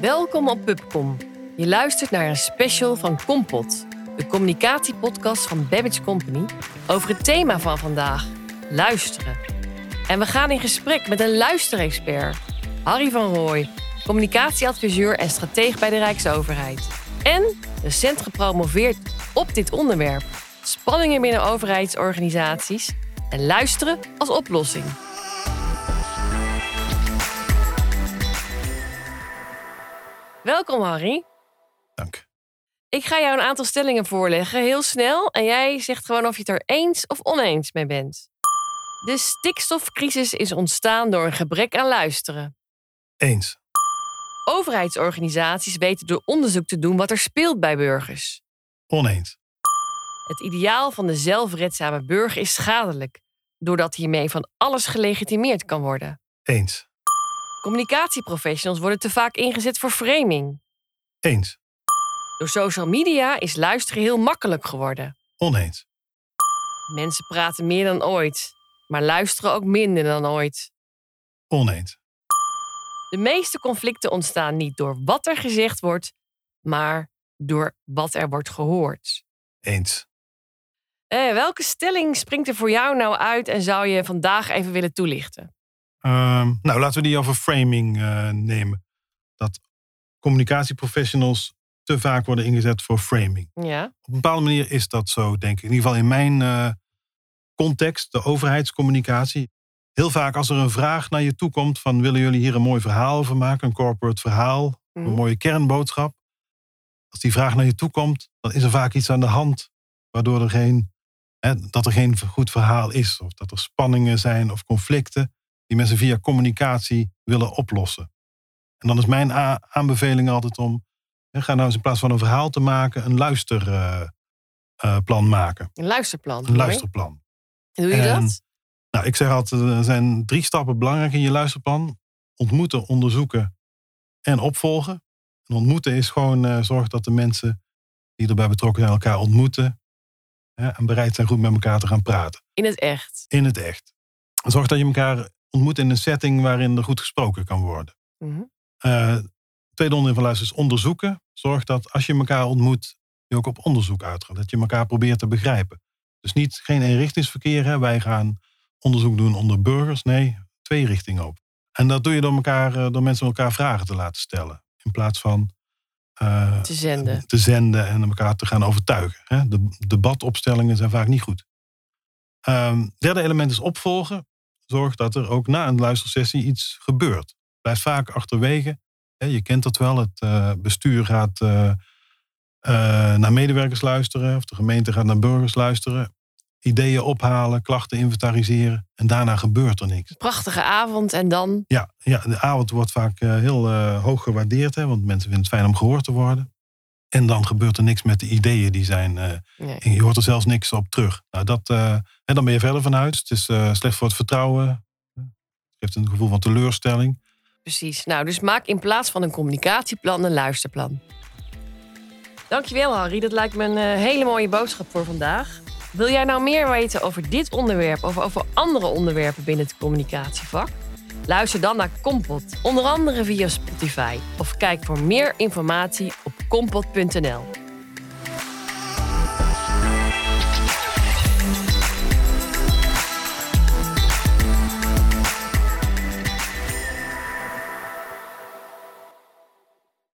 Welkom op Pubcom. Je luistert naar een special van Kompot, de communicatiepodcast van Babbage Company, over het thema van vandaag: luisteren. En we gaan in gesprek met een luisterexpert, Harry van Rooij, communicatieadviseur en strateeg bij de Rijksoverheid. En recent gepromoveerd op dit onderwerp: spanningen binnen overheidsorganisaties en luisteren als oplossing. Welkom Harry. Dank. Ik ga jou een aantal stellingen voorleggen, heel snel. En jij zegt gewoon of je het er eens of oneens mee bent. De stikstofcrisis is ontstaan door een gebrek aan luisteren. Eens. Overheidsorganisaties weten door onderzoek te doen wat er speelt bij burgers. Oneens. Het ideaal van de zelfredzame burger is schadelijk, doordat hiermee van alles gelegitimeerd kan worden. Eens. Communicatieprofessionals worden te vaak ingezet voor framing. Eens. Door social media is luisteren heel makkelijk geworden. Oneens. Mensen praten meer dan ooit, maar luisteren ook minder dan ooit. Oneens. De meeste conflicten ontstaan niet door wat er gezegd wordt, maar door wat er wordt gehoord. Eens. Eh, welke stelling springt er voor jou nou uit en zou je vandaag even willen toelichten? Ehm, nou, laten we die over framing eh, nemen. Dat communicatieprofessionals te vaak worden ingezet voor framing. Ja, Op een bepaalde manier is dat zo, denk ik. In ieder geval in mijn eh, context, de overheidscommunicatie. Heel vaak als er een vraag naar je toe komt van willen jullie hier een mooi verhaal over maken, een corporate verhaal, Mhm. een mooie kernboodschap. Als die vraag naar je toe komt, dan is er vaak iets aan de hand waardoor er geen, hè, dat er geen goed verhaal is. Of dat er spanningen zijn of conflicten die mensen via communicatie willen oplossen. En dan is mijn aanbeveling altijd om, hè, ga nou eens in plaats van een verhaal te maken, een luisterplan maken. een luisterplan. Een luisterplan. Hoe doe je En- dat? Nou, ik zeg altijd, er zijn drie stappen belangrijk in je luisterplan. Ontmoeten, onderzoeken en opvolgen. En ontmoeten is gewoon eh zorg dat de mensen die erbij betrokken zijn elkaar ontmoeten. Hè, en bereid zijn goed met elkaar te gaan praten. In het echt. In het echt. Zorg dat je elkaar ontmoet in een setting waarin er goed gesproken kan worden. Mhm. Eh tweede onderdeel van luisteren is onderzoeken. Zorg dat als je elkaar ontmoet, je ook op onderzoek uitgaat. Dat je elkaar probeert te begrijpen. Dus niet geen eenrichtingsverkeer. Hè. Wij gaan onderzoek doen onder burgers. Nee, twee richtingen op. En dat doe je door, elkaar, eh, door mensen elkaar vragen te laten stellen. In plaats van eh, Te zenden. te zenden en elkaar te gaan overtuigen. Hè. De debatopstellingen zijn vaak niet goed. Ehm, derde element is opvolgen. Zorg dat er ook na een luistersessie iets gebeurt. Blijf vaak achterwege. Je kent dat wel. Het eh, bestuur gaat eh, eh, naar medewerkers luisteren. Of de gemeente gaat naar burgers luisteren. Ideeën ophalen, klachten inventariseren. En daarna gebeurt er niks. Prachtige avond en dan. Ja, ja de avond wordt vaak heel hoog gewaardeerd. Hè, want mensen vinden het fijn om gehoord te worden. En dan gebeurt er niks met de ideeën die zijn. eh, Nee. en je hoort er zelfs niks op terug. Nou, dat, eh, en dan ben je verder van huis. Het is eh, slecht voor het vertrouwen. Het geeft een gevoel van teleurstelling. Precies. Nou, dus maak in plaats van een communicatieplan een luisterplan. Dankjewel, Harry. Dat lijkt me een eh, hele mooie boodschap voor vandaag. Wil jij nou meer weten over dit onderwerp of over andere onderwerpen binnen het communicatievak? Luister dan naar Kompot, onder andere via Spotify. Of kijk voor meer informatie op kompot.nl.